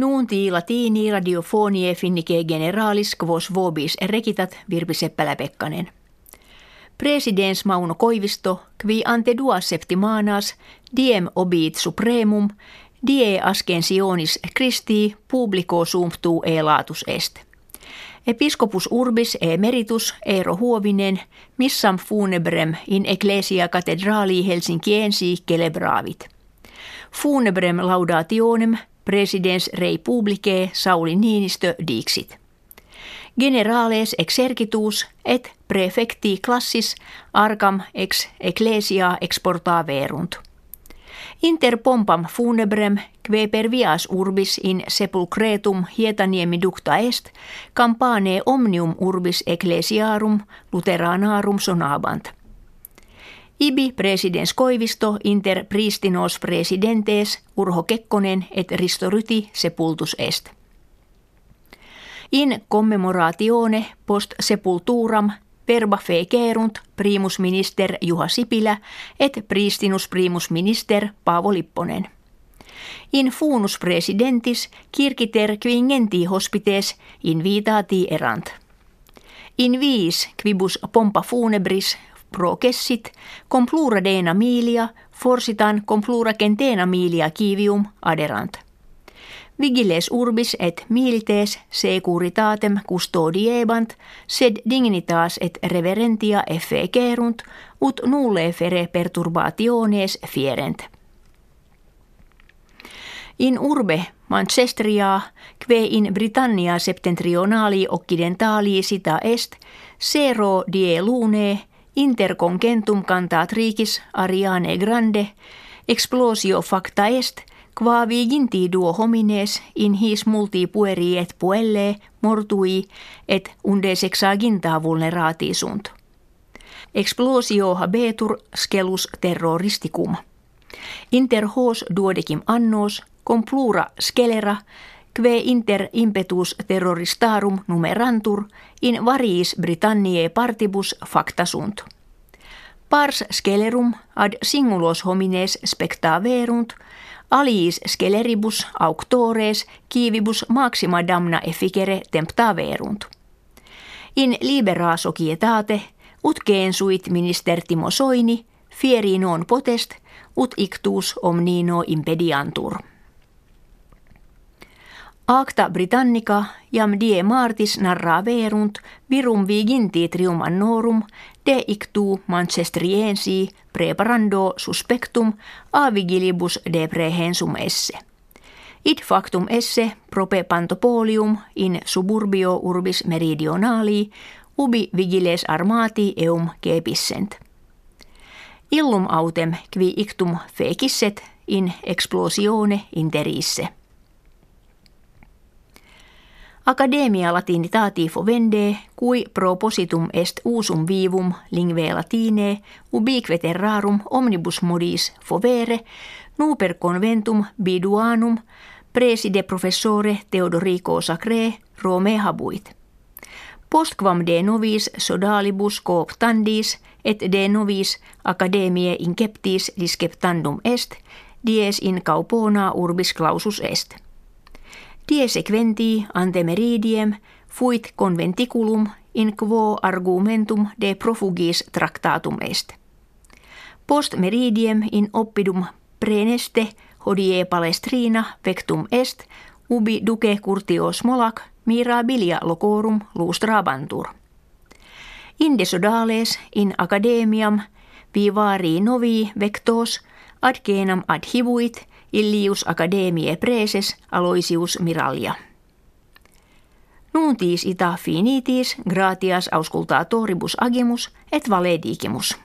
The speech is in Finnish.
Nuunti latini radiofonie finnike generalis quos vobis rekitat Virpi Seppälä-Pekkanen. Presidens Mauno Koivisto, qui ante duas septimanas diem obit supremum, die ascensionis Christi publico sumptuu e latus est. Episcopus urbis emeritus Eero Huovinen missam funebrem in ecclesia cathedrali Helsinkiensi celebravit. Funebrem laudationem presidens rei Sauli Niinistö dixit. Generales exercitus et prefecti classis arcam ex ecclesia exportaverunt. Inter pompam funebrem, kve per vias urbis in sepulcretum hietaniemi ducta est, campane omnium urbis ecclesiarum luteranarum sonabant. Ibi presidens Koivisto inter pristinos presidentes Urho Kekkonen et Risto Ryti sepultus est. In commemoratione post sepulturam verba fecerunt primus minister Juha Sipilä et pristinus primus minister Paavo Lipponen. In funus presidentis kirkiter quingenti hospites invitati erant. In viis quibus pompa funebris processit complura dena milia forsitan complura centena milia kivium aderant – Vigiles urbis et milites securitatem custodiebant, sed dignitas et reverentia effecerunt, ut nulle fere perturbationes fierent. In urbe Manchesteria, kve in Britannia septentrionali occidentali sita est, sero die lune, interconcentum cantatricis Ariane Grande, explosio facta est, Qua viginti duo homines in his multi pueri et puelle mortui et unde sexaginta vulnerati sunt. Explosio habetur scelus terroristicum. Inter hos duodecim annos complura scelera kve inter impetus terroristarum numerantur in variis Britanniae partibus facta sunt. Pars scelerum ad singulos homines spectaverunt – aliis sceleribus auctores kivibus maxima damna efficere temptaverunt. In libera societate ut gensuit minister Timo Soini fieri non potest ut ictus omnino impediantur. Acta Britannica jam die martis narra verunt virum viginti trium annorum de ictu manchestriensi preparando suspectum a vigilibus de prehensum esse. Id factum esse prope pantopolium in suburbio urbis meridionali ubi vigiles armati eum kepissent. Illum autem qui ictum fecisset in explosione interisse. Academia latinitati fovende, cui propositum est usum vivum lingve latine, ubique terrarum omnibus modis fovere, nuper conventum biduanum, preside professore Theodorico Sacre, Rome habuit. Postquam de novis sodalibus cooptandis et de novis academiae inceptis disceptandum est, dies in caupona urbis clausus est. Die sequenti ante meridiem fuit conventiculum in quo argumentum de profugis tractatum est. Post meridiem in oppidum preneste hodie palestrina vectum est ubi duce curtio smolac mirabilia locorum lustrabantur. Inde sodales in academiam vivari novi vectos ad genam Illius Academiae Preses Aloisius Miralia. Nuntis ita finitis gratias auscultatoribus agimus et valedigimus.